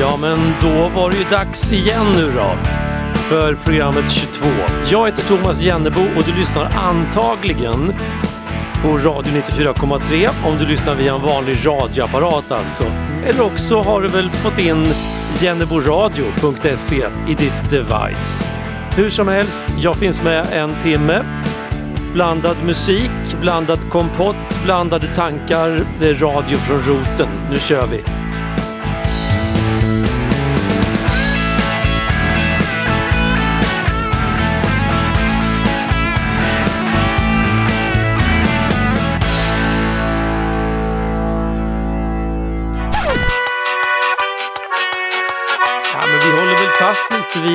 Ja, men då var det ju dags igen nu då för programmet 22. Jag heter Thomas Jennebo och du lyssnar antagligen på Radio 94,3 om du lyssnar via en vanlig radioapparat alltså. Eller också har du väl fått in jenneboradio.se i ditt device. Hur som helst, jag finns med en timme. Blandad musik, blandad kompott, blandade tankar. Det är radio från roten. Nu kör vi!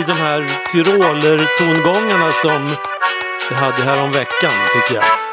De här tyroler-tongångarna som vi hade här om veckan tycker jag.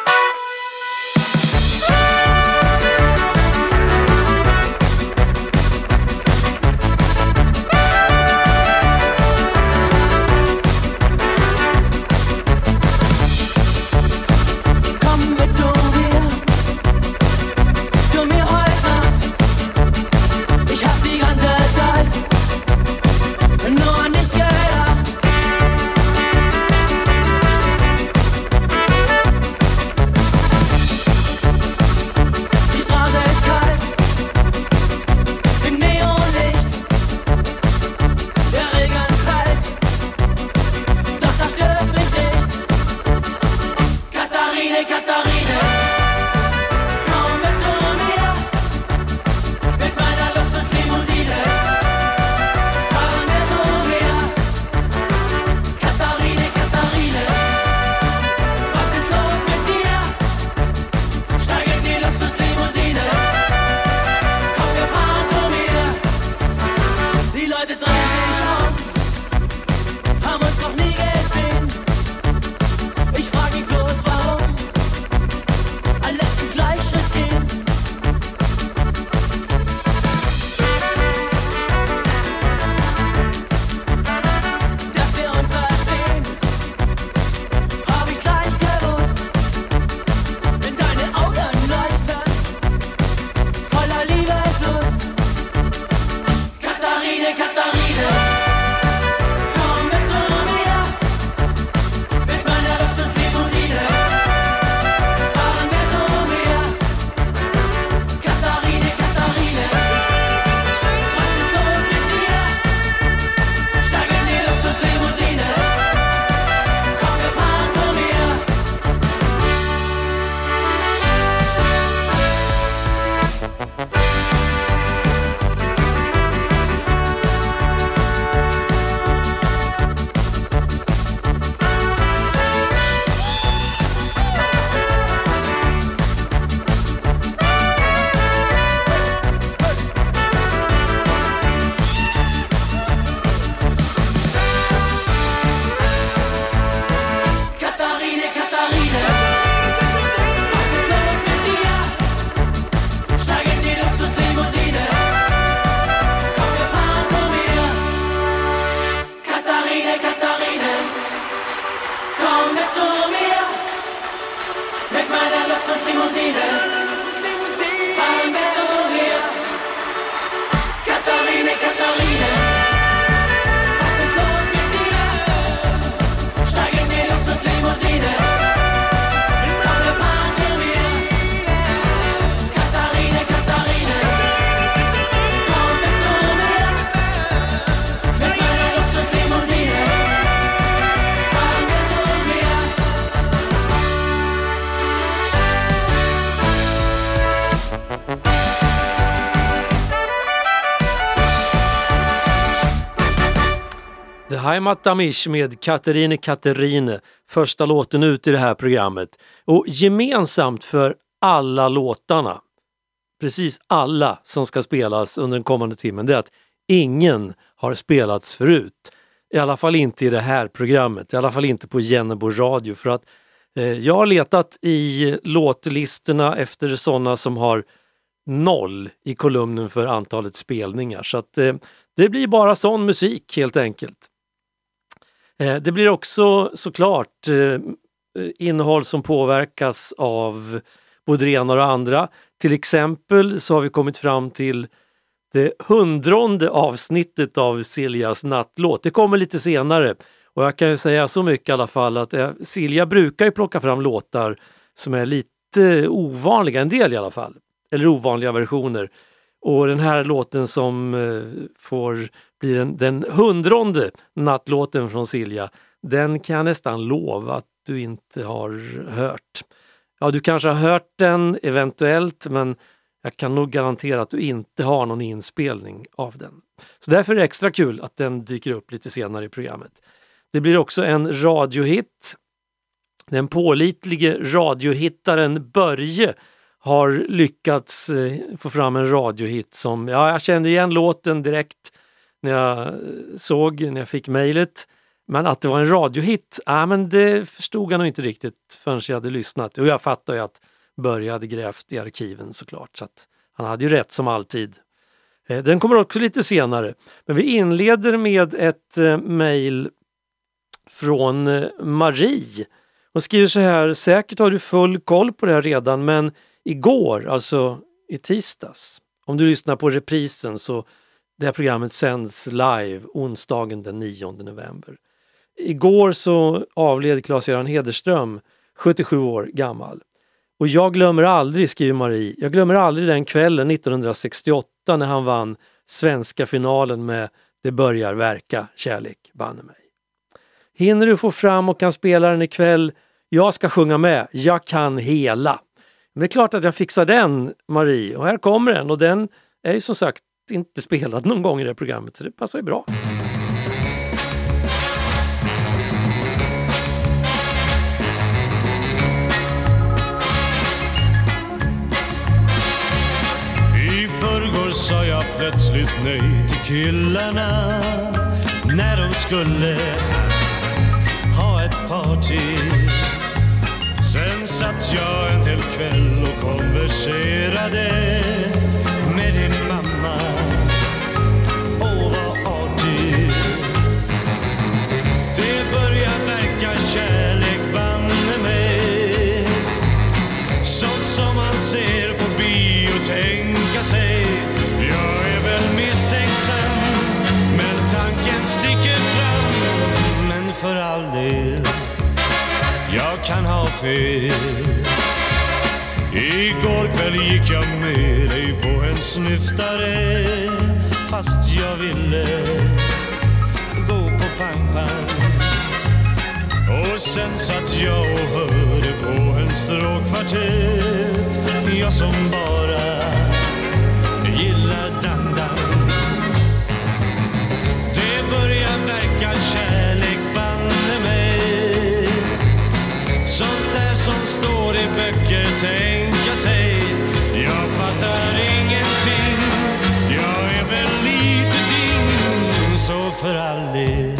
Heimat Damish med Katerine Katerine, första låten ut i det här programmet. Och gemensamt för alla låtarna, precis alla som ska spelas under den kommande timmen, det är att ingen har spelats förut. I alla fall inte i det här programmet, i alla fall inte på Jennebo radio för att eh, jag har letat i låtlistorna efter sådana som har noll i kolumnen för antalet spelningar. Så att eh, det blir bara sån musik helt enkelt. Eh, det blir också såklart eh, innehåll som påverkas av både det ena och det andra. Till exempel så har vi kommit fram till det hundronde avsnittet av Siljas nattlåt. Det kommer lite senare och jag kan ju säga så mycket i alla fall att eh, Silja brukar ju plocka fram låtar som är lite ovanliga, en del i alla fall, eller ovanliga versioner. Och den här låten som får blir den, den hundronde nattlåten från Silja, den kan jag nästan lova att du inte har hört. Ja, du kanske har hört den eventuellt, men jag kan nog garantera att du inte har någon inspelning av den. Så därför är det extra kul att den dyker upp lite senare i programmet. Det blir också en radiohit. Den pålitlige radiohittaren Börje har lyckats eh, få fram en radiohit som, ja, jag kände igen låten direkt när jag eh, såg, när jag fick mejlet. Men att det var en radiohit, äh, men det förstod jag nog inte riktigt förrän jag hade lyssnat. Och jag fattar ju att Börje hade grävt i arkiven såklart, så att han hade ju rätt som alltid. Eh, den kommer också lite senare. Men vi inleder med ett eh, mejl från Marie. Hon skriver så här, säkert har du full koll på det här redan men igår, alltså i tisdags, om du lyssnar på reprisen så det här programmet sänds live onsdagen den 9 november. Igår så avled Claes-Göran Hederström, 77 år gammal. Och jag glömmer aldrig, skriver Marie, jag glömmer aldrig den kvällen 1968 när han vann svenska finalen med Det börjar verka, kärlek, banne mig. Hinner du få fram och kan spela den ikväll? Jag ska sjunga med, jag kan hela. Men det är klart att jag fixar den, Marie, och här kommer den och den är ju som sagt inte spelad någon gång i det här programmet så det passar ju bra. I förrgår sa jag plötsligt nej till killarna när de skulle ha ett party. Sen satt jag en hel kväll och konverserade fel Igår kväll gick jag med dig på en snyftare Fast jag ville gå på pang-pang Och sen satt jag och hörde på en stråkkvartett Jag som bara står i böcker tänka sig Jag fattar ingenting. Jag är väl lite din Så för all del.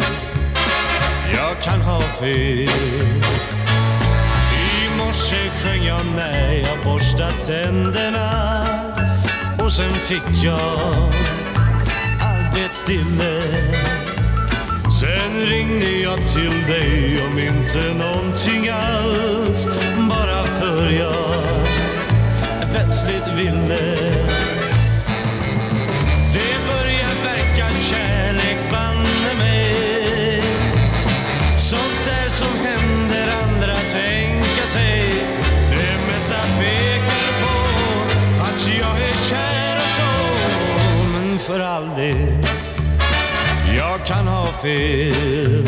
Jag kan ha fel. I morse sjöng jag när jag borstat tänderna. Och sen fick jag arbetsstille ringde jag till dig om inte någonting alls Bara för jag plötsligt ville Det börjar verka kärlek, banne mig. Sånt där som händer andra tänka sig. Det mesta pekar på att jag är kär och så Men för all del jag kan ha fel.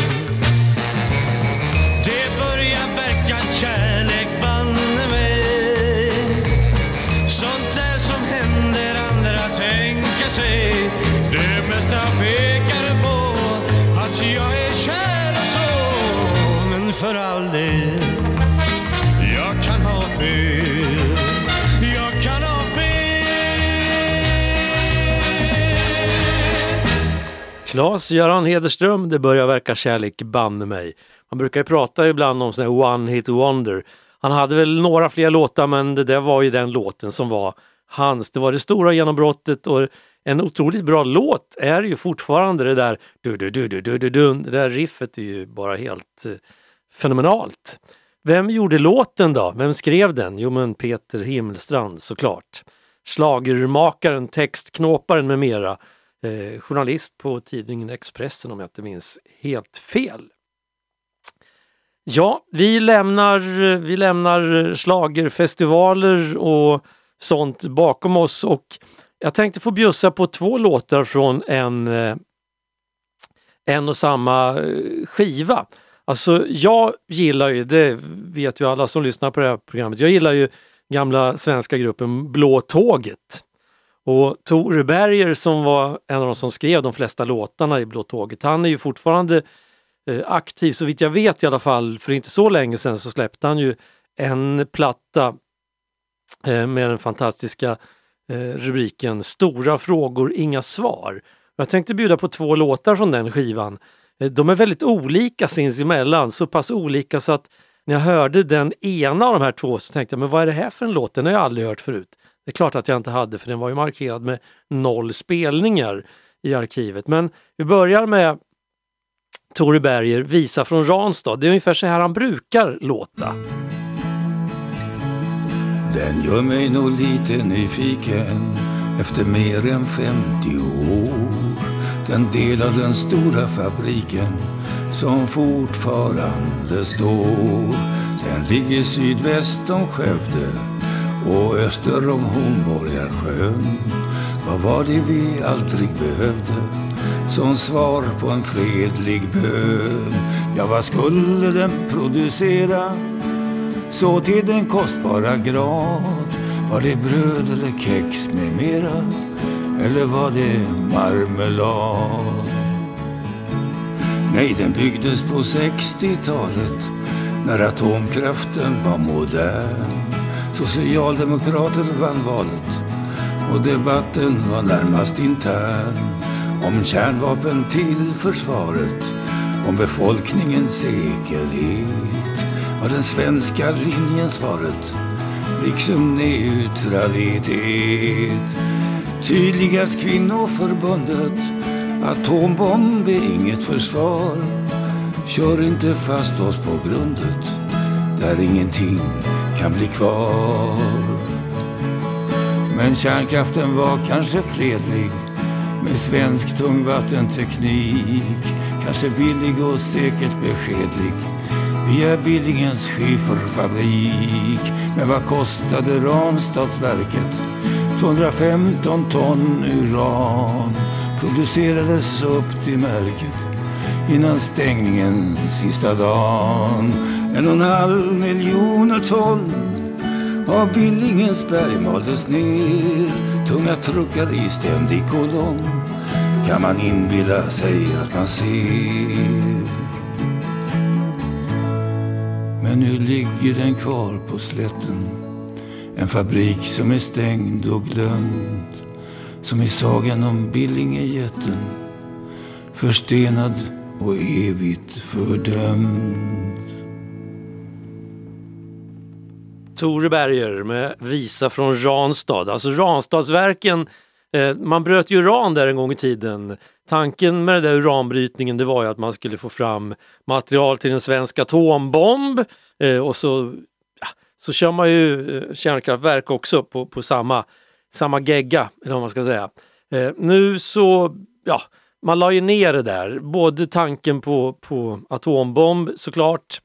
Det börjar verka kärlek, banne mig. Sånt där som händer andra tänka sig. Det mesta pekar på att jag är kär och så. Men för all del, Klas-Göran Hederström, det börjar verka kärlek banne mig. Man brukar ju prata ibland om sån one hit wonder. Han hade väl några fler låtar men det där var ju den låten som var hans. Det var det stora genombrottet och en otroligt bra låt är ju fortfarande det där du du du du du du du Det där riffet är ju bara helt eh, fenomenalt. Vem gjorde låten då? Vem skrev den? Jo men Peter Himmelstrand såklart. Slagermakaren, textknåparen med mera. Eh, journalist på tidningen Expressen om jag inte minns helt fel. Ja, vi lämnar, vi lämnar slagerfestivaler och sånt bakom oss och jag tänkte få bjussa på två låtar från en, eh, en och samma eh, skiva. Alltså jag gillar ju, det vet ju alla som lyssnar på det här programmet, jag gillar ju gamla svenska gruppen Blå Tåget. Och Tore Berger som var en av de som skrev de flesta låtarna i Blå Tåget, han är ju fortfarande eh, aktiv, så vitt jag vet i alla fall, för inte så länge sedan så släppte han ju en platta eh, med den fantastiska eh, rubriken Stora frågor, inga svar. Jag tänkte bjuda på två låtar från den skivan. Eh, de är väldigt olika sinsemellan, så pass olika så att när jag hörde den ena av de här två så tänkte jag, men vad är det här för en låt? Den har jag aldrig hört förut. Det är klart att jag inte hade för den var ju markerad med noll spelningar i arkivet. Men vi börjar med Tore Berger, Visa från Ranstad. Det är ungefär så här han brukar låta. Den gör mig nog lite nyfiken efter mer än 50 år. Den del av den stora fabriken som fortfarande står. Den ligger sydväst om Skövde och öster om Hornborgasjön. Vad var det vi aldrig behövde som svar på en fredlig bön? Ja, vad skulle den producera så till den kostbara grad? Var det bröd eller kex med mera? Eller var det marmelad? Nej, den byggdes på 60-talet när atomkraften var modern. Socialdemokrater vann valet och debatten var närmast intern om kärnvapen till försvaret, om befolkningens säkerhet var den svenska linjen svaret, liksom neutralitet. Tydligast kvinnoförbundet, atombomb är inget försvar. Kör inte fast oss på grundet, där ingenting kan bli kvar. Men kärnkraften var kanske fredlig med svensk tungvattenteknik. Kanske billig och säkert beskedlig via Billingens skifferfabrik. Men vad kostade Ranstadsverket? 215 ton uran producerades upp till märket innan stängningen sista dagen. En och en halv miljoner ton av Billingens berg maldes ner. Tunga truckar i ständig kolonn kan man inbilla sig att man ser. Men nu ligger den kvar på slätten. En fabrik som är stängd och glömd. Som i sagan om Billingejätten. Förstenad och evigt fördömd. Tore Berger med Visa från Ranstad. Alltså Ranstadsverken, eh, man bröt ju uran där en gång i tiden. Tanken med den där uranbrytningen det var ju att man skulle få fram material till en svensk atombomb eh, och så, ja, så kör man ju eh, kärnkraftverk också på, på samma, samma gegga, eller vad man ska säga. Eh, nu så, ja, man la ju ner det där, både tanken på, på atombomb såklart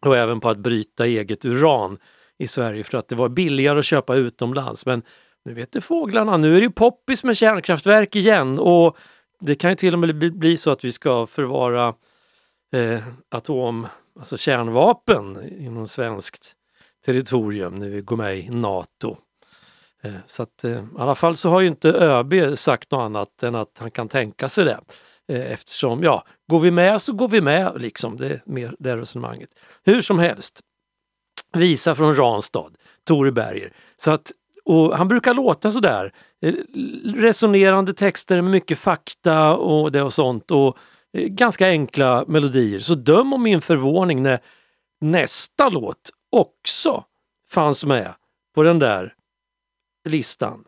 och även på att bryta eget uran i Sverige för att det var billigare att köpa utomlands. Men nu vet det fåglarna, nu är det poppis med kärnkraftverk igen och det kan ju till och med bli så att vi ska förvara eh, atom, alltså kärnvapen inom svenskt territorium när vi går med i Nato. Eh, så att eh, i alla fall så har ju inte ÖB sagt något annat än att han kan tänka sig det. Eh, eftersom, ja, går vi med så går vi med liksom, det är mer det resonemanget. Hur som helst, Visa från Ranstad, Tore Berger. Så att, och han brukar låta sådär, eh, resonerande texter med mycket fakta och det och sånt och eh, ganska enkla melodier. Så döm om min förvåning när nästa låt också fanns med på den där listan.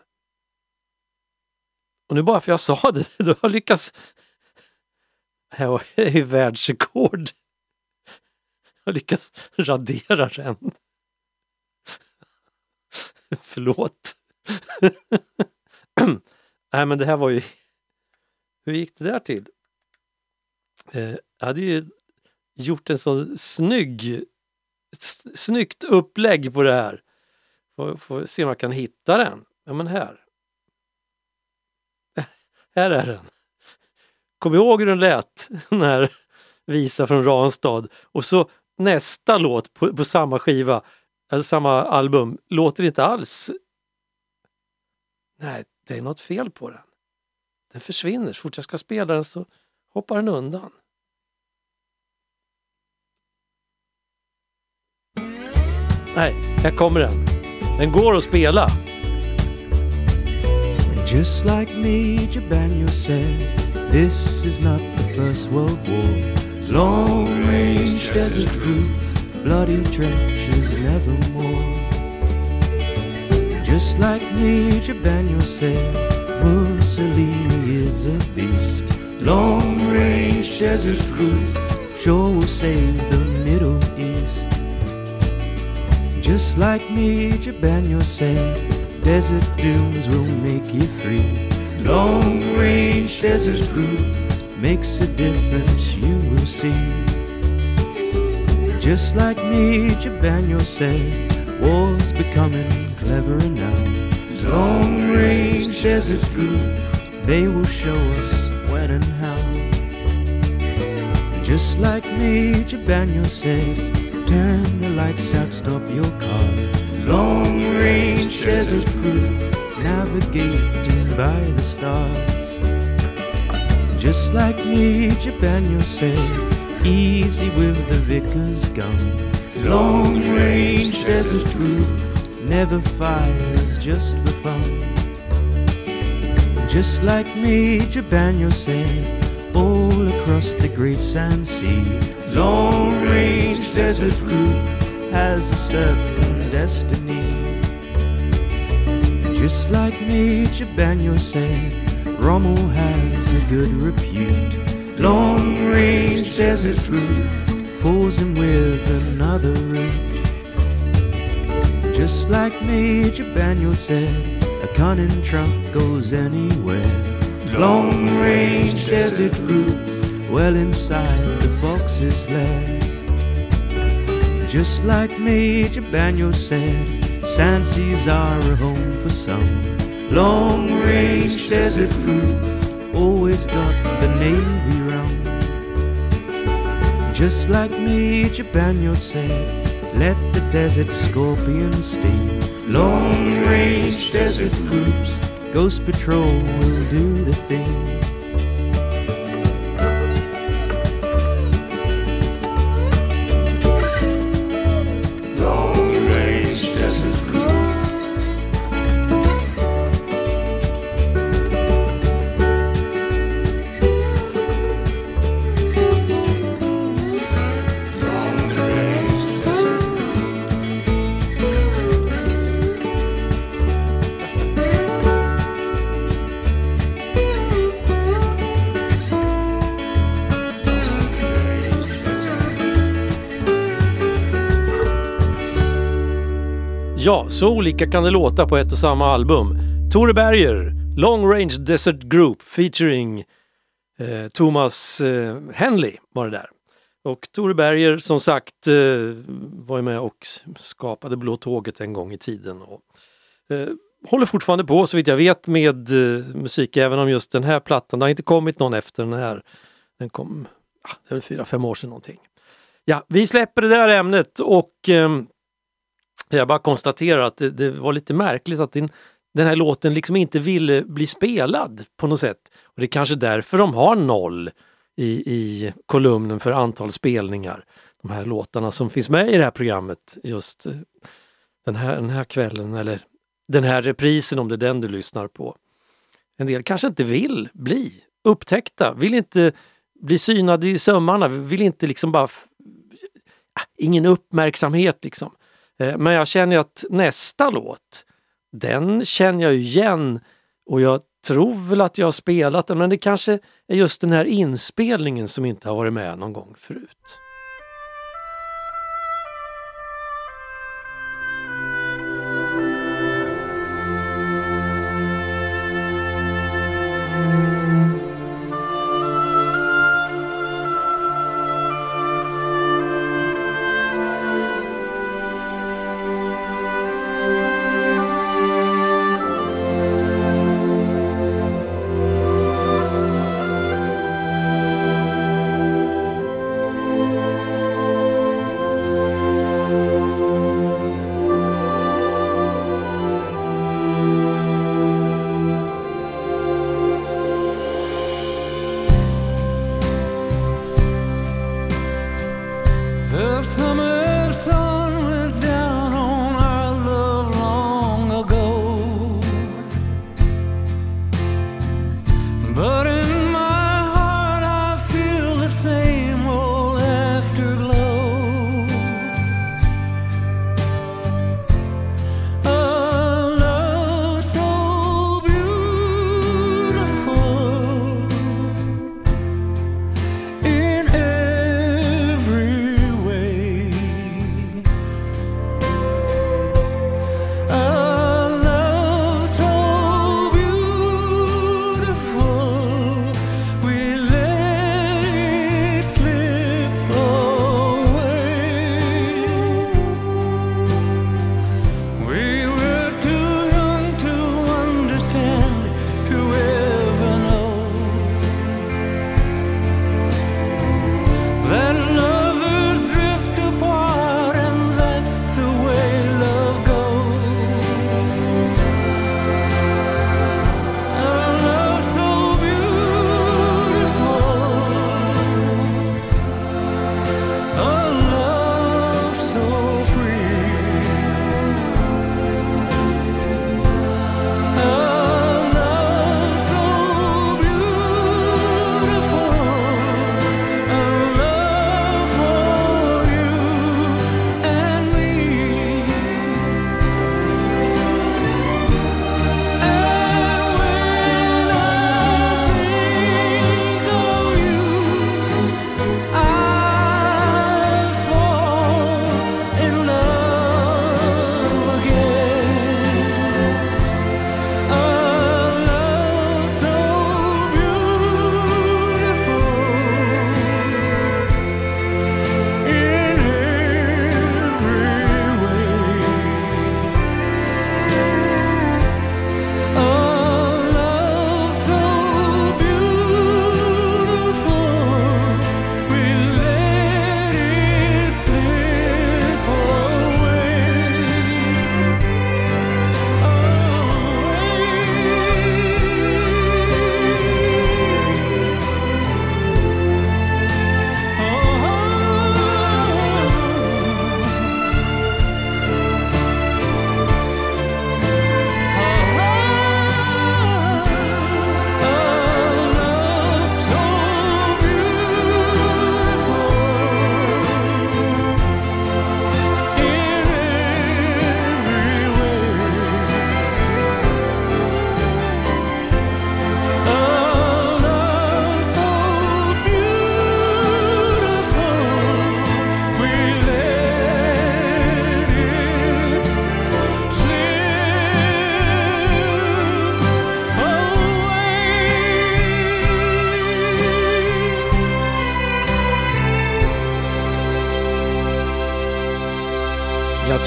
Och nu bara för jag sa det, då har jag lyckats... Jag är ju världsrekord. Jag har lyckats radera den. Förlåt. Nej men det här var ju... Hur gick det där till? Eh, jag hade ju gjort en sån snygg, Ett snyggt upplägg på det här. Får, får se om jag kan hitta den. Ja men här. Här är den. Kom ihåg hur den lät, den här visa från Ranstad. Och så nästa låt på, på samma skiva, eller samma album, låter inte alls... Nej, det är något fel på den. Den försvinner. Så fort jag ska spela den så hoppar den undan. Nej, här kommer den. Den går att spela. Just like Major Banjo said, this is not the First World War. Long range desert group, bloody trenches nevermore. Just like Major Banjo said, Mussolini is a beast. Long range desert group, sure will save the Middle East. Just like Major Banjo said, desert dunes will make you free. Long range desert group makes a difference, you will see. Just like Major Banjo said, war's becoming cleverer now. Long range desert group, they will show us when and how. Just like Major Banjo said, turn the lights out, stop your cars. Long range desert group, navigating by the stars. Just like me, Banjo said, easy with the vicar's gun. Long range desert group, never fires just for fun. Just like me, Banjo said, all across the great sand sea, long range desert group has a certain destiny. Just like me, Banjo said, Rommel has a good repute. Long range desert group fools him with another route. Just like Major Banjo said, a cunning truck goes anywhere. Long range desert group, well inside the fox's lair. Just like Major Banjo said, Sandseas are a home for some. Long range desert group, always got the Navy round. Just like Major Banyo said, let the desert scorpion sting. Long range desert groups, Ghost Patrol will do the thing. Ja, så olika kan det låta på ett och samma album. Tore Berger, Long Range Desert Group featuring eh, Thomas eh, Henley var det där. Och Tore Berger som sagt eh, var ju med och skapade Blå Tåget en gång i tiden. Och, eh, håller fortfarande på så vitt jag vet med eh, musik även om just den här plattan, det har inte kommit någon efter den här. Den kom, ja, det är väl fyra, fem år sedan någonting. Ja, vi släpper det där ämnet och ehm, jag bara konstaterar att det, det var lite märkligt att den, den här låten liksom inte ville bli spelad på något sätt. Och Det är kanske därför de har noll i, i kolumnen för antal spelningar. De här låtarna som finns med i det här programmet just eh, den här, den här kvällen eller den här reprisen om det är den du lyssnar på. En del kanske inte vill bli upptäckta, vill inte bli synade i sömmarna, vill inte liksom bara... f- ah, Ingen uppmärksamhet liksom. Eh, men jag känner att nästa låt, den känner jag ju igen och jag tror väl att jag har spelat den men det kanske är just den här inspelningen som inte har varit med någon gång förut.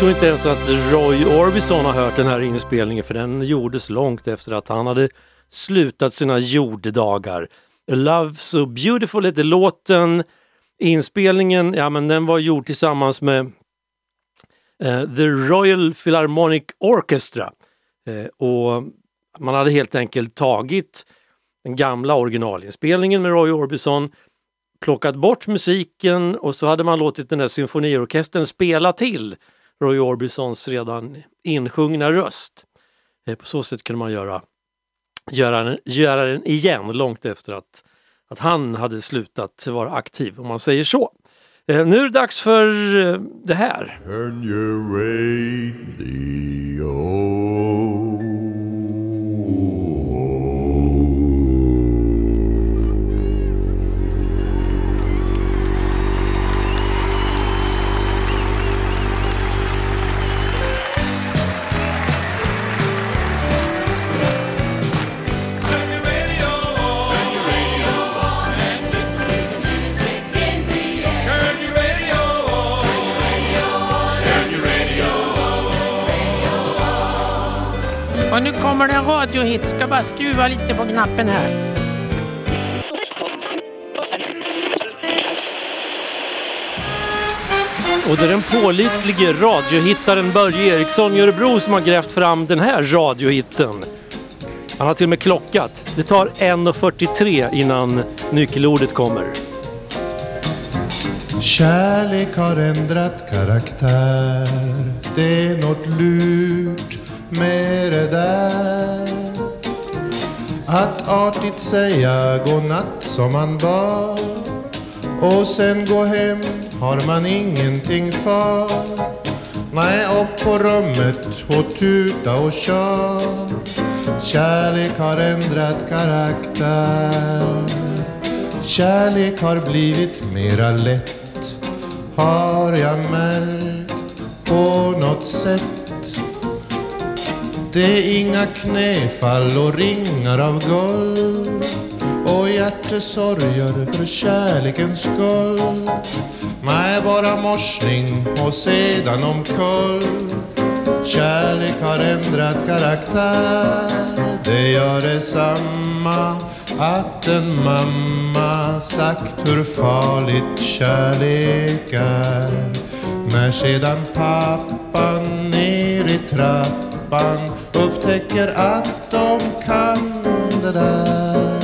Tror inte ens att Roy Orbison har hört den här inspelningen för den gjordes långt efter att han hade slutat sina jorddagar. A Love So Beautiful heter låten. Inspelningen, ja men den var gjord tillsammans med eh, The Royal Philharmonic Orchestra. Eh, och man hade helt enkelt tagit den gamla originalinspelningen med Roy Orbison, plockat bort musiken och så hade man låtit den där symfoniorkestern spela till Roy Orbisons redan insjungna röst. Eh, på så sätt kunde man göra, göra, den, göra den igen långt efter att, att han hade slutat vara aktiv, om man säger så. Eh, nu är det dags för eh, det här. Och nu kommer det en radiohit. Ska bara skruva lite på knappen här. Och det är den pålitlige radiohittaren Börje Eriksson i Örebro som har grävt fram den här radiohitten. Han har till och med klockat. Det tar 1.43 innan nyckelordet kommer. Kärlek har ändrat karaktär Det är något lurt med det där. Att artigt säga godnatt som man bad. Och sen gå hem har man ingenting för. Nej, upp på rummet och tuta och kör Kärlek har ändrat karaktär. Kärlek har blivit mera lätt. Har jag märkt på något sätt. Det är inga knäfall och ringar av guld. Och hjärtesorger för kärlekens skull. Nej, bara morsning och sedan omkull. Kärlek har ändrat karaktär. Det gör detsamma att en mamma sagt hur farligt kärlek är. När sedan pappan ner i trappan upptäcker att de kan det där.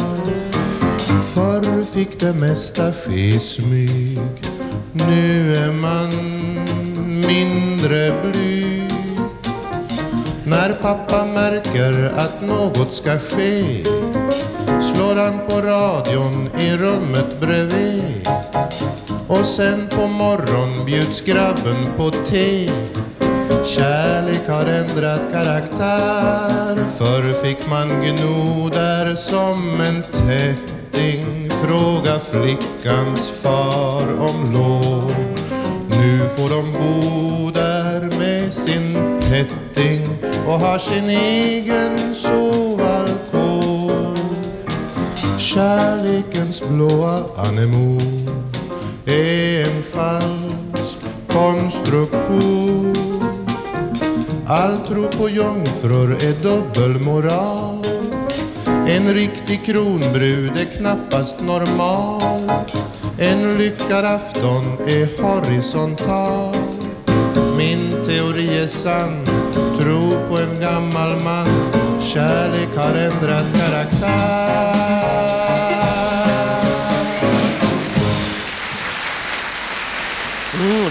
Förr fick det mesta ske i smyg. Nu är man mindre blyg. När pappa märker att något ska ske slår han på radion i rummet bredvid. Och sen på morgon bjuds grabben på te. Kärlek har ändrat karaktär. Förr fick man gno där som en tätting. Fråga flickans far om lov. Nu får de bo där med sin tätting och har sin egen sovalkov. Kärlekens blåa anemon är en falsk konstruktion. All tro på jungfrur är dubbelmoral. En riktig kronbrud är knappast normal. En lyckad afton är horisontal. Min teori är sann. Tro på en gammal man. Kärlek har ändrat karaktär.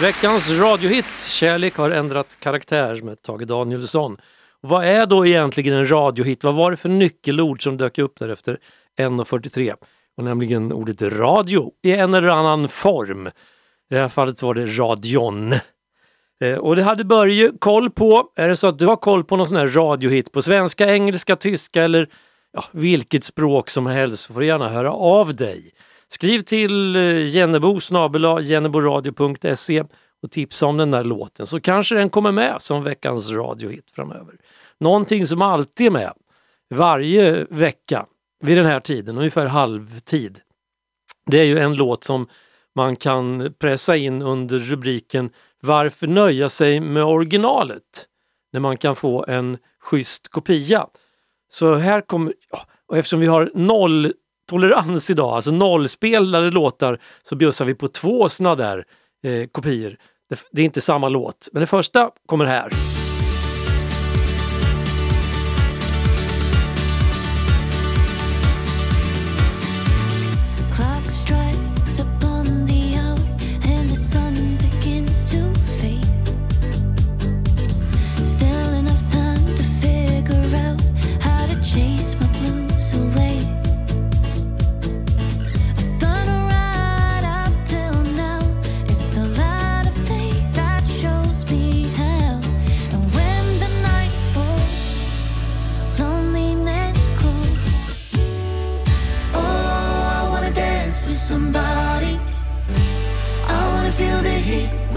Veckans radiohit Kärlek har ändrat karaktär med Tage Danielsson. Vad är då egentligen en radiohit? Vad var det för nyckelord som dök upp där efter 1.43? Och nämligen ordet radio i en eller annan form. I det här fallet var det radion. Eh, och det hade Börje koll på. Är det så att du har koll på någon sån här radiohit på svenska, engelska, tyska eller ja, vilket språk som helst så får du gärna höra av dig. Skriv till eh, Jennebo jenneboradio.se och tipsa om den där låten så kanske den kommer med som veckans radiohit framöver. Någonting som alltid är med varje vecka vid den här tiden, ungefär halvtid. Det är ju en låt som man kan pressa in under rubriken Varför nöja sig med originalet när man kan få en schysst kopia? Så här kommer, och eftersom vi har noll tolerans idag, alltså nollspelade låtar, så bjussar vi på två sådana där eh, kopior. Det, det är inte samma låt, men det första kommer här.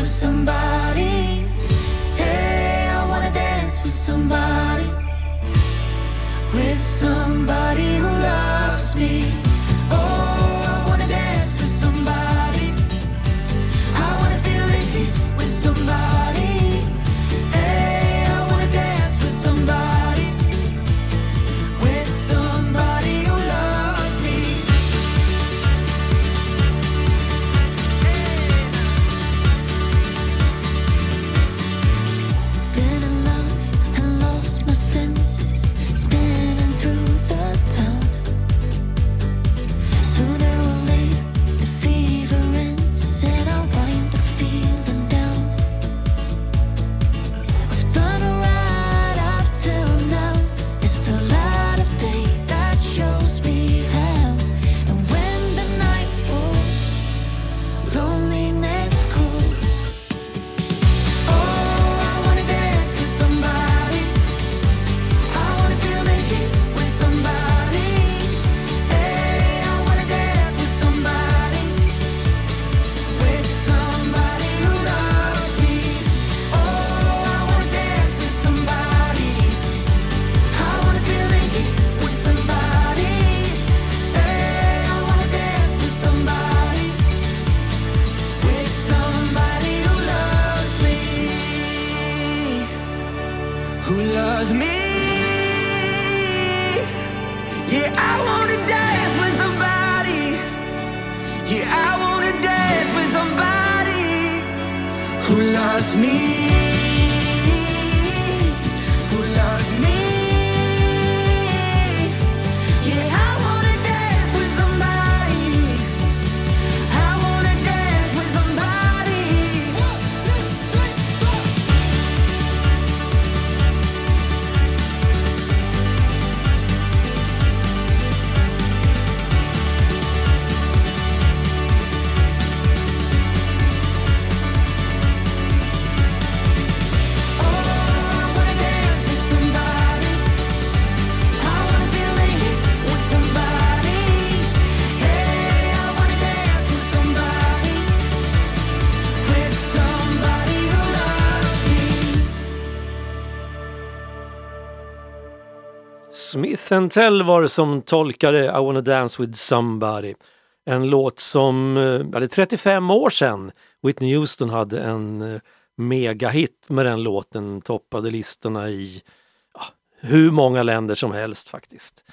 With somebody. Hey, I wanna dance with somebody. With somebody who loves me. Thentell var det som tolkade I wanna dance with somebody. En låt som, eh, ja, det är 35 år sedan Whitney Houston hade en eh, megahit med den låten, toppade listorna i ja, hur många länder som helst faktiskt.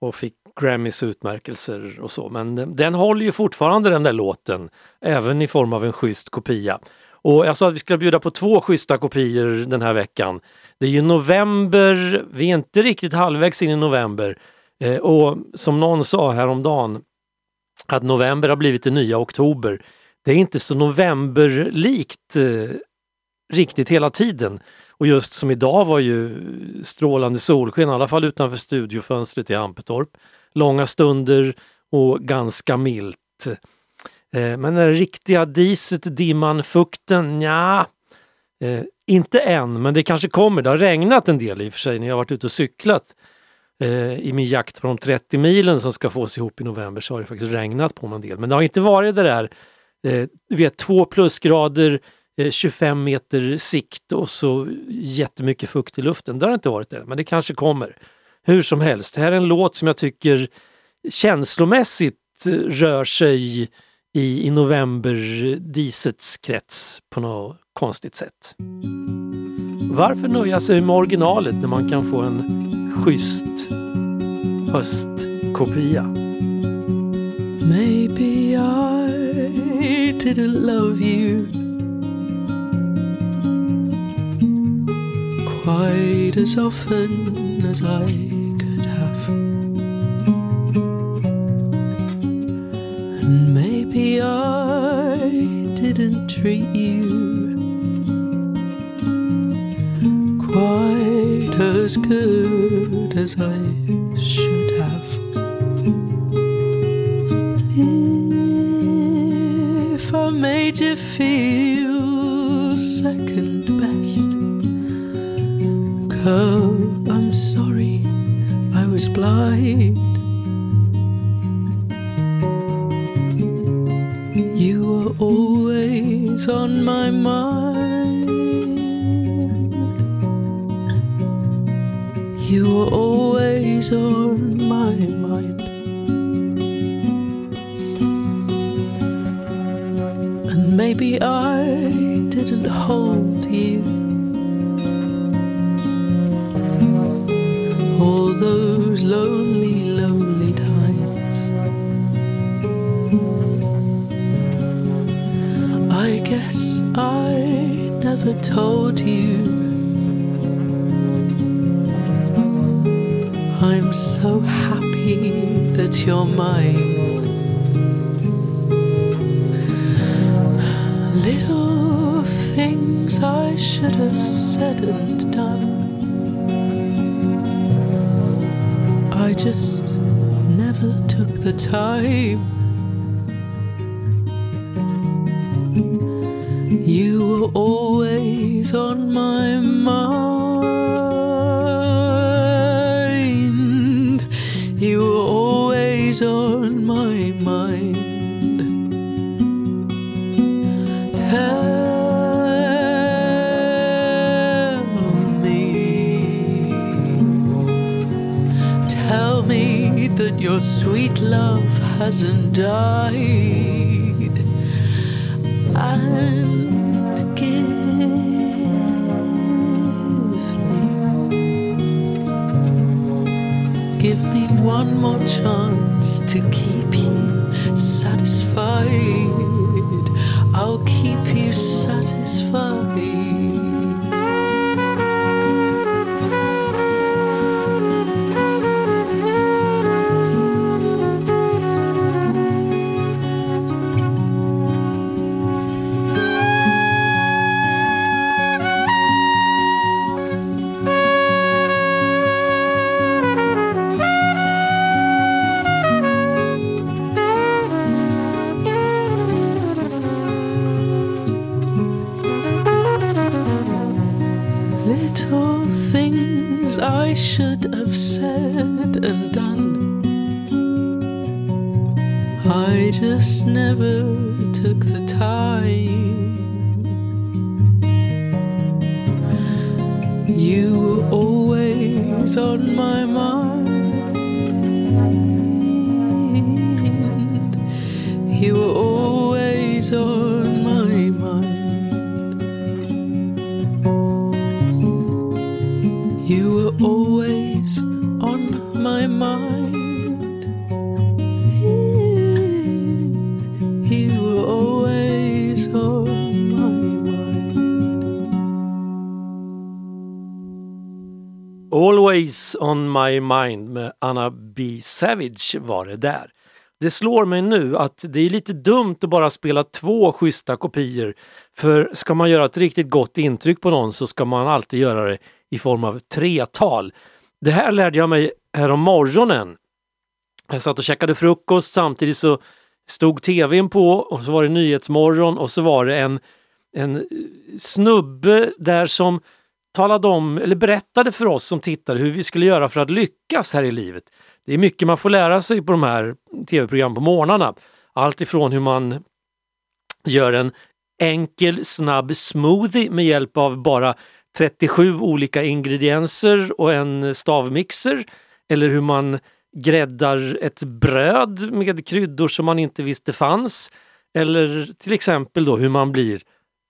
Och fick Grammys utmärkelser och så. Men den, den håller ju fortfarande den där låten, även i form av en schysst kopia. Och jag sa att vi ska bjuda på två schyssta kopior den här veckan. Det är ju november, vi är inte riktigt halvvägs in i november. Eh, och som någon sa häromdagen, att november har blivit det nya oktober. Det är inte så novemberlikt eh, riktigt hela tiden. Och just som idag var ju strålande solsken, i alla fall utanför studiofönstret i Ampetorp. Långa stunder och ganska milt. Eh, men den riktiga diset, dimman, fukten, ja eh, inte än, men det kanske kommer. Det har regnat en del i och för sig när jag har varit ute och cyklat. Eh, I min jakt på de 30 milen som ska fås ihop i november så har det faktiskt regnat på mig en del. Men det har inte varit det där, eh, du vet, två plusgrader, eh, 25 meter sikt och så jättemycket fukt i luften. Det har inte varit det, men det kanske kommer. Hur som helst, det här är en låt som jag tycker känslomässigt eh, rör sig i, i novemberdisets krets på något konstigt sätt. Varför nöja sig med originalet när man kan få en schysst höstkopia? Maybe I didn't love you quite as often as I could have. And maybe I didn't treat you quite as good as I should have. If I made you feel second best, girl, I'm sorry I was blind. You were always on my mind. You were always on my mind. And maybe I didn't hold you all those lonely, lonely times. I guess I never told you. I'm so happy that you're mine. Little things I should have said and done. I just never took the time. You were always on my mind. Sweet love hasn't died, never took the time. You were always on my mind. You were always on my mind. You were always on my mind. Always on my mind med Anna B. Savage var det där. Det slår mig nu att det är lite dumt att bara spela två schyssta kopior. För ska man göra ett riktigt gott intryck på någon så ska man alltid göra det i form av tretal. Det här lärde jag mig här om morgonen. Jag satt och käkade frukost samtidigt så stod tvn på och så var det Nyhetsmorgon och så var det en, en snubbe där som talade om, eller berättade för oss som tittare hur vi skulle göra för att lyckas här i livet. Det är mycket man får lära sig på de här tv-programmen på morgnarna. Allt ifrån hur man gör en enkel snabb smoothie med hjälp av bara 37 olika ingredienser och en stavmixer. Eller hur man gräddar ett bröd med kryddor som man inte visste fanns. Eller till exempel då hur man blir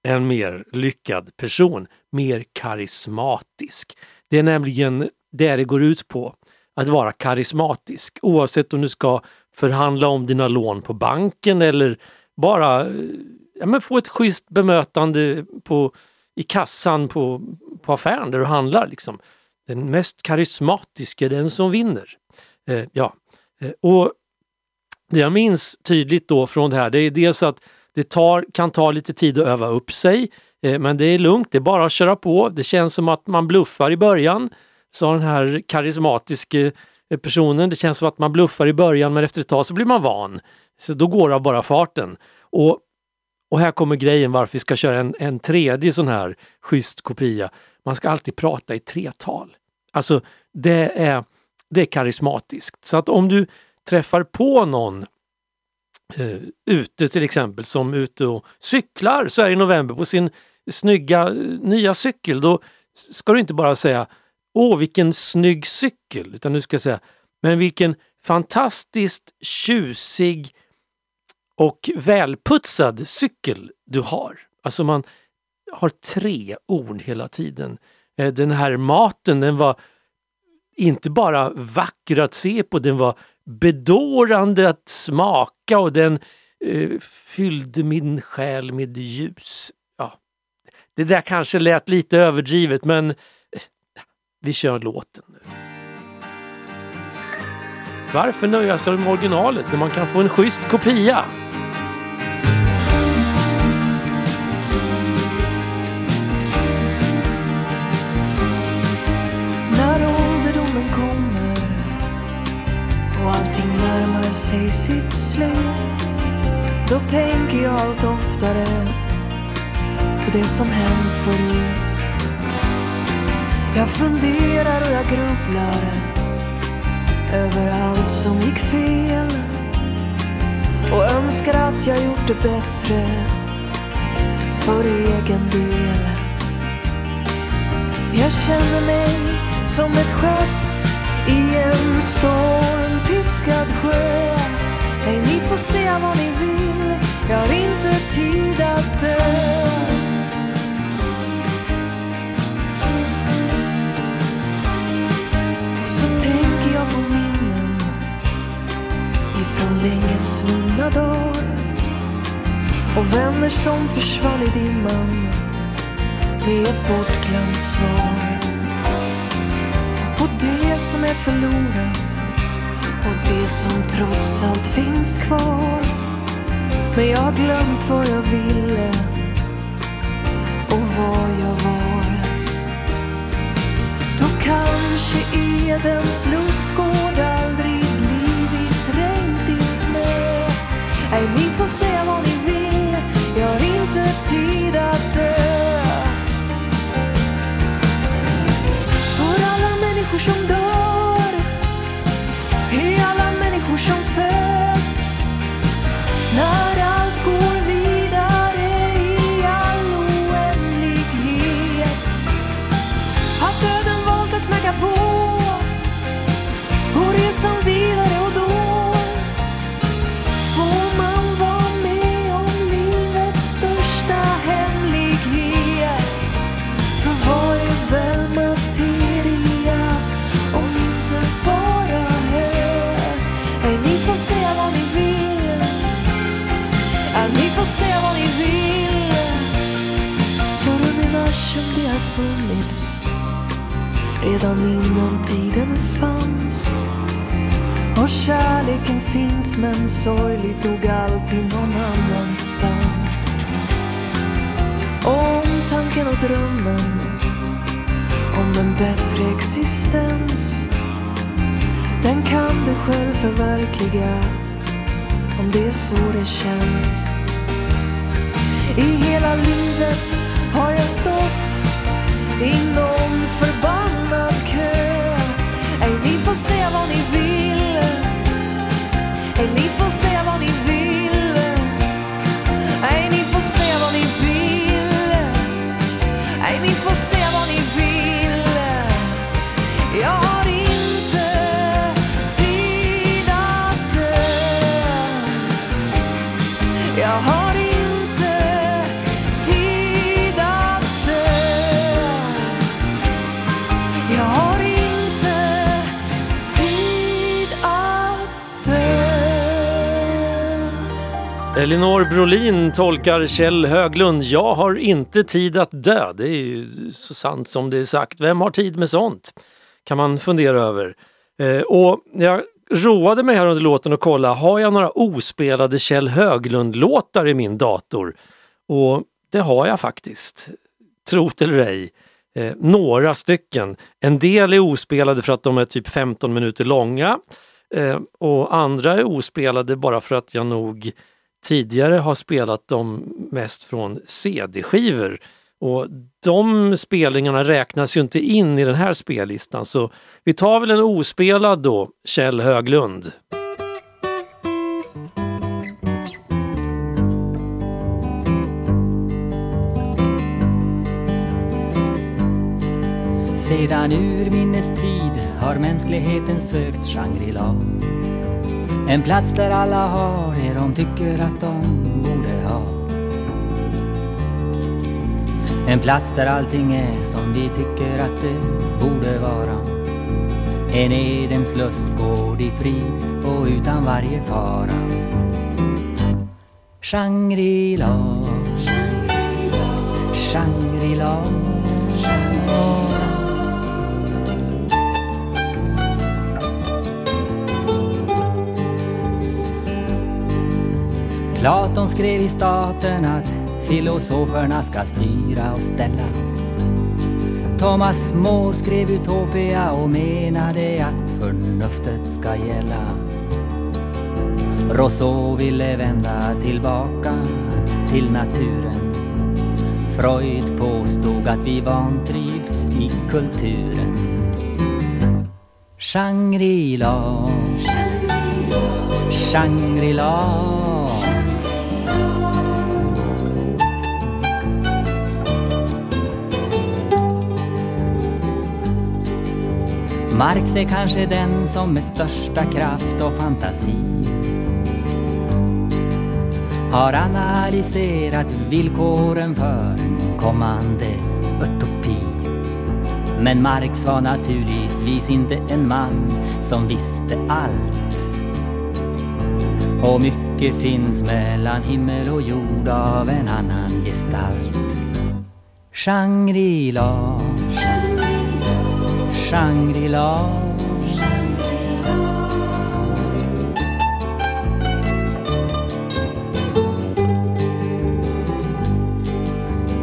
en mer lyckad person, mer karismatisk. Det är nämligen det det går ut på, att vara karismatisk oavsett om du ska förhandla om dina lån på banken eller bara eh, ja, men få ett schysst bemötande på, i kassan på, på affären där du handlar. Liksom. Den mest karismatiska är den som vinner. Eh, ja. Eh, och Det jag minns tydligt då från det här det är dels att det tar, kan ta lite tid att öva upp sig Eh, men det är lugnt, det är bara att köra på. Det känns som att man bluffar i början, sa den här karismatiska eh, personen. Det känns som att man bluffar i början men efter ett tag så blir man van. Så då går det av bara farten. Och, och här kommer grejen varför vi ska köra en, en tredje sån här schysst kopia. Man ska alltid prata i tretal. Alltså det är, det är karismatiskt. Så att om du träffar på någon eh, ute till exempel som ute och cyklar så här i november på sin snygga nya cykel, då ska du inte bara säga Åh vilken snygg cykel, utan du ska säga Men vilken fantastiskt tjusig och välputsad cykel du har. Alltså man har tre ord hela tiden. Eh, den här maten den var inte bara vacker att se på, den var bedårande att smaka och den eh, fyllde min själ med ljus. Det där kanske lät lite överdrivet men eh, vi kör låten nu. Varför nöja sig med originalet när man kan få en schysst kopia? När ålderdomen kommer och allting närmar sig sitt slut Då tänker jag allt oftare på det som hänt förut Jag funderar och jag grubblar över allt som gick fel och önskar att jag gjort det bättre för egen del jag känner mig som ett skepp i en stormpiskad sjö. Nej, ni får se vad ni vill, jag har inte tid att dö. Länge svunna dagar och vänner som försvann i dimman med ett bortglömt svar på det som är förlorat och det som trots allt finns kvar. Men jag har glömt vad jag ville och vad jag var. Då kanske Edens lustgårdar Har funnits redan innan tiden fanns. Och kärleken finns men sorgligt nog alltid någon annanstans. Omtanken och drömmen om en bättre existens den kan du själv förverkliga om det är så det känns. I hela livet har jag stått i någon förbannad kö. Ej, ni får säga vad ni vill. Ej, ni får säga vad ni vill. Elinor Brolin tolkar Kjell Höglund. Jag har inte tid att dö. Det är ju så sant som det är sagt. Vem har tid med sånt? Kan man fundera över. Eh, och jag roade mig här under låten och kolla, har jag några ospelade Kjell Höglund-låtar i min dator? Och det har jag faktiskt. Trot eller ej. Eh, några stycken. En del är ospelade för att de är typ 15 minuter långa. Eh, och andra är ospelade bara för att jag nog tidigare har spelat dem mest från CD-skivor. Och de spelningarna räknas ju inte in i den här spellistan så vi tar väl en ospelad då, Kjell Höglund. Sedan urminnes tid har mänskligheten sökt Shangri-La. En plats där alla har det de tycker att de borde ha. En plats där allting är som vi tycker att det borde vara. En Edens lustgård i frid och utan varje fara. Shangri-La, Shangri-La. Platon skrev i staten att filosoferna ska styra och ställa. Thomas More skrev Utopia och menade att förnuftet ska gälla. Rousseau ville vända tillbaka till naturen. Freud påstod att vi vantrivs i kulturen. Shangri-La, Shangri-La. Marx är kanske den som med största kraft och fantasi har analyserat villkoren för en kommande utopi. Men Marx var naturligtvis inte en man som visste allt. Och mycket finns mellan himmel och jord av en annan gestalt. Shangri-La, Shangri-La.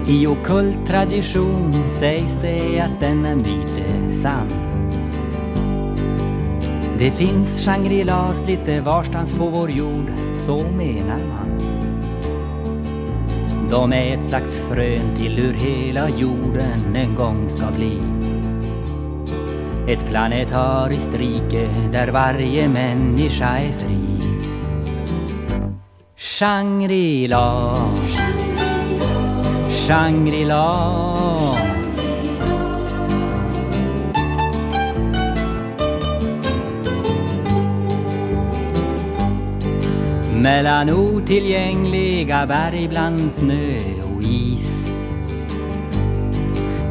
I ockult tradition sägs det att denna myt är sann. Det finns Shangri-Las lite varstans på vår jord, så menar man. De är ett slags frön till hur hela jorden en gång ska bli. Ett planetariskt rike där varje människa är fri. Shangri-La, Shangri-La. Mellan otillgängliga berg bland snö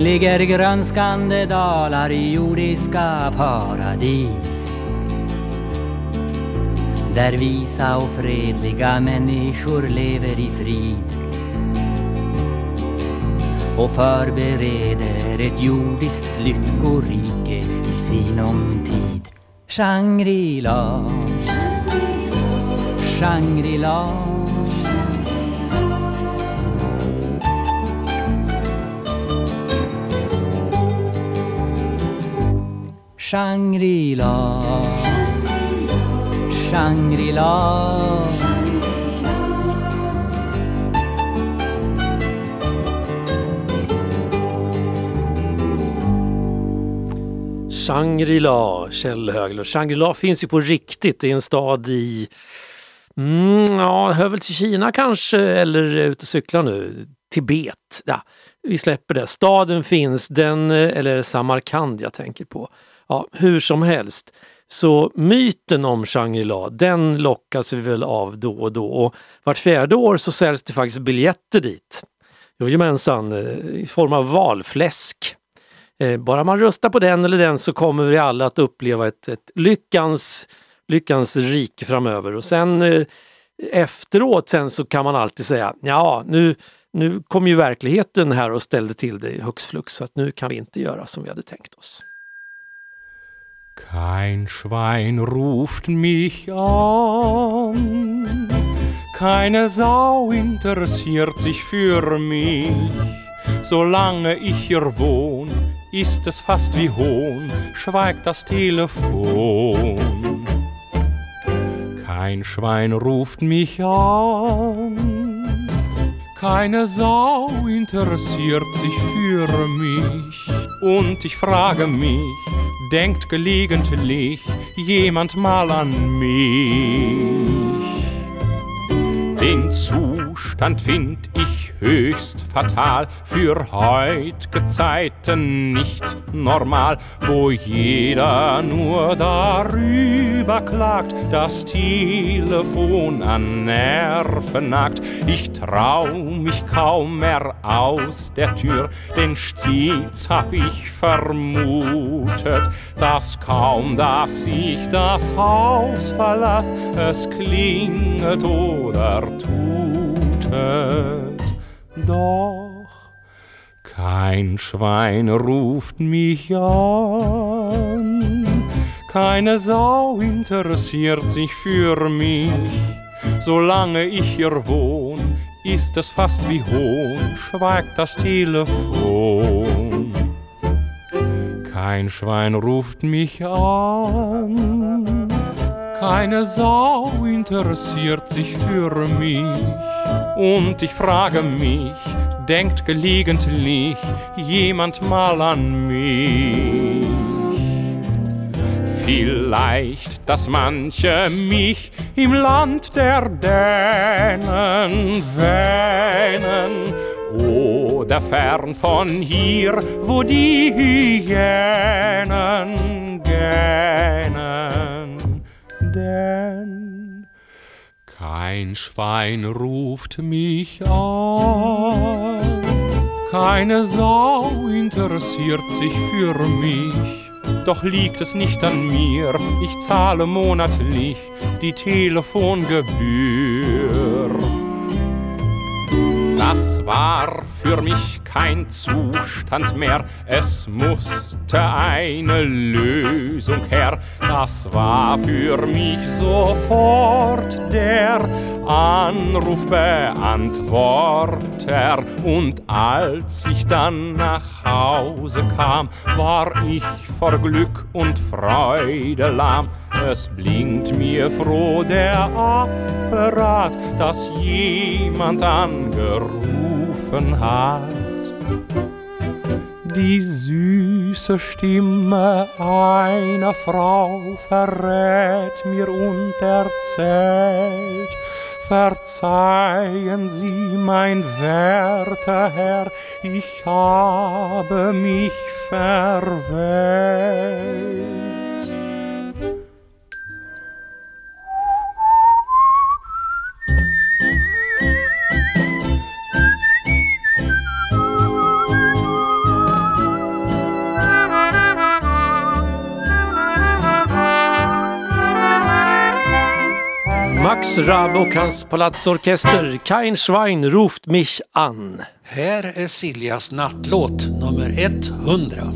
ligger grönskande dalar i jordiska paradis. Där visa och fredliga människor lever i frid. och förbereder ett jordiskt lyckorike i sinom tid. Shangri-La, Shangri-La Shangri-La Shangri-La Shangri-La, Kjell Höglund. Shangri-La finns ju på riktigt. Det är en stad i, mm, ja, hör väl till Kina kanske, eller ute och cyklar nu. Tibet. Ja, vi släpper det. Staden finns, den, eh, eller Samarkand jag tänker på. Ja, hur som helst. Så myten om Shangri-La, den lockas vi väl av då och då. Och vart fjärde år så säljs det faktiskt biljetter dit. Jojomensan, eh, i form av valfläsk. Eh, bara man röstar på den eller den så kommer vi alla att uppleva ett, ett lyckans, lyckans rike framöver. Och sen eh, efteråt sen så kan man alltid säga, ja nu, nu kom ju verkligheten här och ställde till det hux flux så att nu kan vi inte göra som vi hade tänkt oss. Kein Schwein ruft mich an, keine Sau interessiert sich für mich. Solange ich hier wohn, ist es fast wie Hohn, schweigt das Telefon. Kein Schwein ruft mich an, keine Sau interessiert sich für mich. Und ich frage mich, denkt gelegentlich jemand mal an mich? Den Zustand find ich höchst fatal, für heut'ge Zeiten nicht normal, wo jeder nur darüber klagt, das Telefon an Nerven nagt. Ich trau mich kaum mehr aus der Tür, denn stets hab ich vermutet, dass kaum, dass ich das Haus verlass, es klinget oder tutet. Doch kein Schwein ruft mich an, keine Sau interessiert sich für mich. Solange ich hier wohn, ist es fast wie Hohn, schweigt das Telefon. Kein Schwein ruft mich an, keine Sau interessiert sich für mich. Und ich frage mich, denkt gelegentlich jemand mal an mich? Vielleicht, dass manche mich im Land der Dänen wähnen oder fern von hier, wo die Hyänen gähnen. Denn kein Schwein ruft mich an, keine Sau interessiert sich für mich. Doch liegt es nicht an mir, ich zahle monatlich die Telefongebühr. Das war für mich kein Zustand mehr, es musste eine Lösung her. Das war für mich sofort der Anrufbeantworter. Und als ich dann nach Hause kam, war ich vor Glück und Freude lahm. Es blinkt mir froh der Apparat, dass jemand angerufen hat. Die süße Stimme einer Frau verrät mir und erzählt, Verzeihen Sie, mein werter Herr, ich habe mich verwählt. Max Rabb och hans palatsorkester Kein Schwein ruft mich an. Här är Siljas nattlåt nummer 100.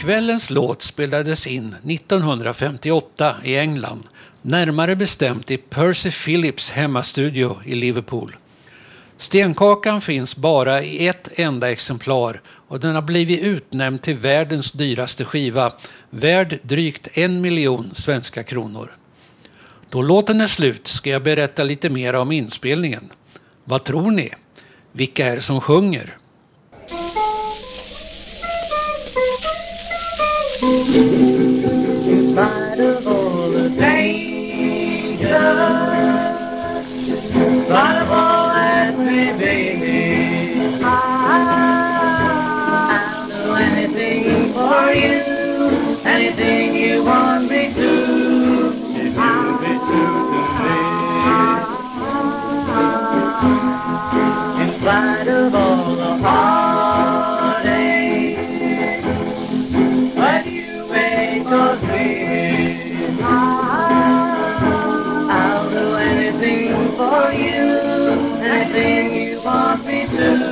Kvällens låt spelades in 1958 i England, närmare bestämt i Percy Phillips hemmastudio i Liverpool. Stenkakan finns bara i ett enda exemplar och den har blivit utnämnd till världens dyraste skiva, värd drygt en miljon svenska kronor. Då låten är slut ska jag berätta lite mer om inspelningen. Vad tror ni? Vilka är det som sjunger? In spite of all the danger, anything you want me to. Me, in spite of all the heartache. You live. I'll do anything for you, anything you want me to.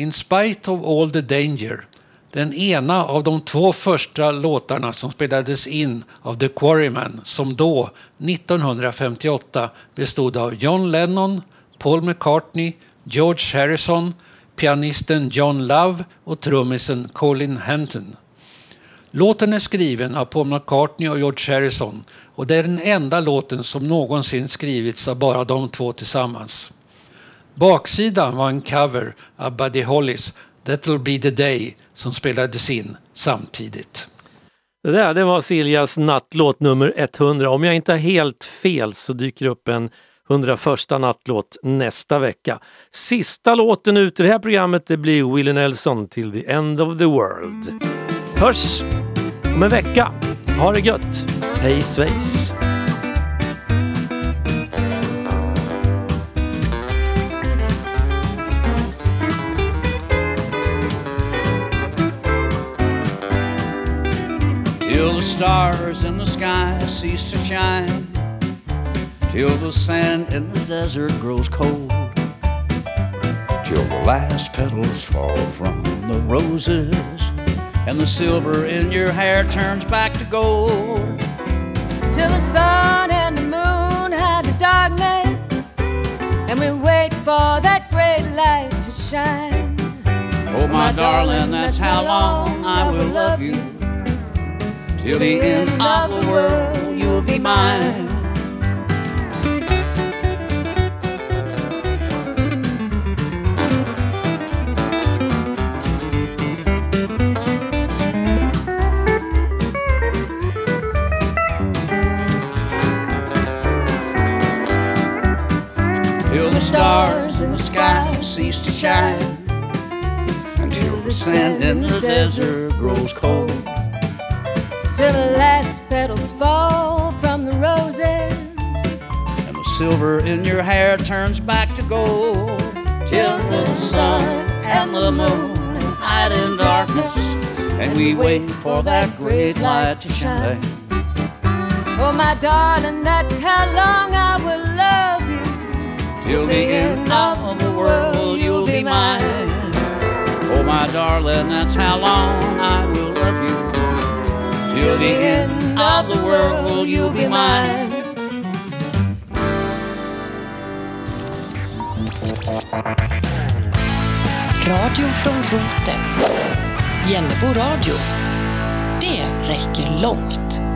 In spite of all the danger, den ena av de två första låtarna som spelades in av The Quarrymen som då, 1958, bestod av John Lennon, Paul McCartney, George Harrison, pianisten John Love och trummisen Colin Henton. Låten är skriven av Paul McCartney och George Harrison och det är den enda låten som någonsin skrivits av bara de två tillsammans. Baksidan var en cover av Buddy Hollys That'll be the day som spelades in samtidigt. Det där det var Siljas nattlåt nummer 100. Om jag inte har helt fel så dyker upp en 101 nattlåt nästa vecka. Sista låten ut i det här programmet det blir Willie Nelson till the end of the world. Hörs om en vecka. Ha det gött! Hej svejs! Till the stars in the sky cease to shine, till the sand in the desert grows cold, till the last petals fall from the roses, and the silver in your hair turns back to gold. Till the sun and the moon hide the darkness, and we wait for that great light to shine. Oh, my darling, that's how long I will love you. Till the end of the world, you'll be mine. Till the stars in the sky cease to shine, until the sand in the desert grows cold. Till the last petals fall from the roses, and the silver in your hair turns back to gold. Till the sun and the moon hide in darkness, and we wait for that great light to shine. Oh, my darling, that's how long I will love you. Till the end of the world, you'll be mine. Oh, my darling, that's how long I will love you. Till the end of the world, you'll be mine. Radio från roten. Jennebo radio. Det räcker långt.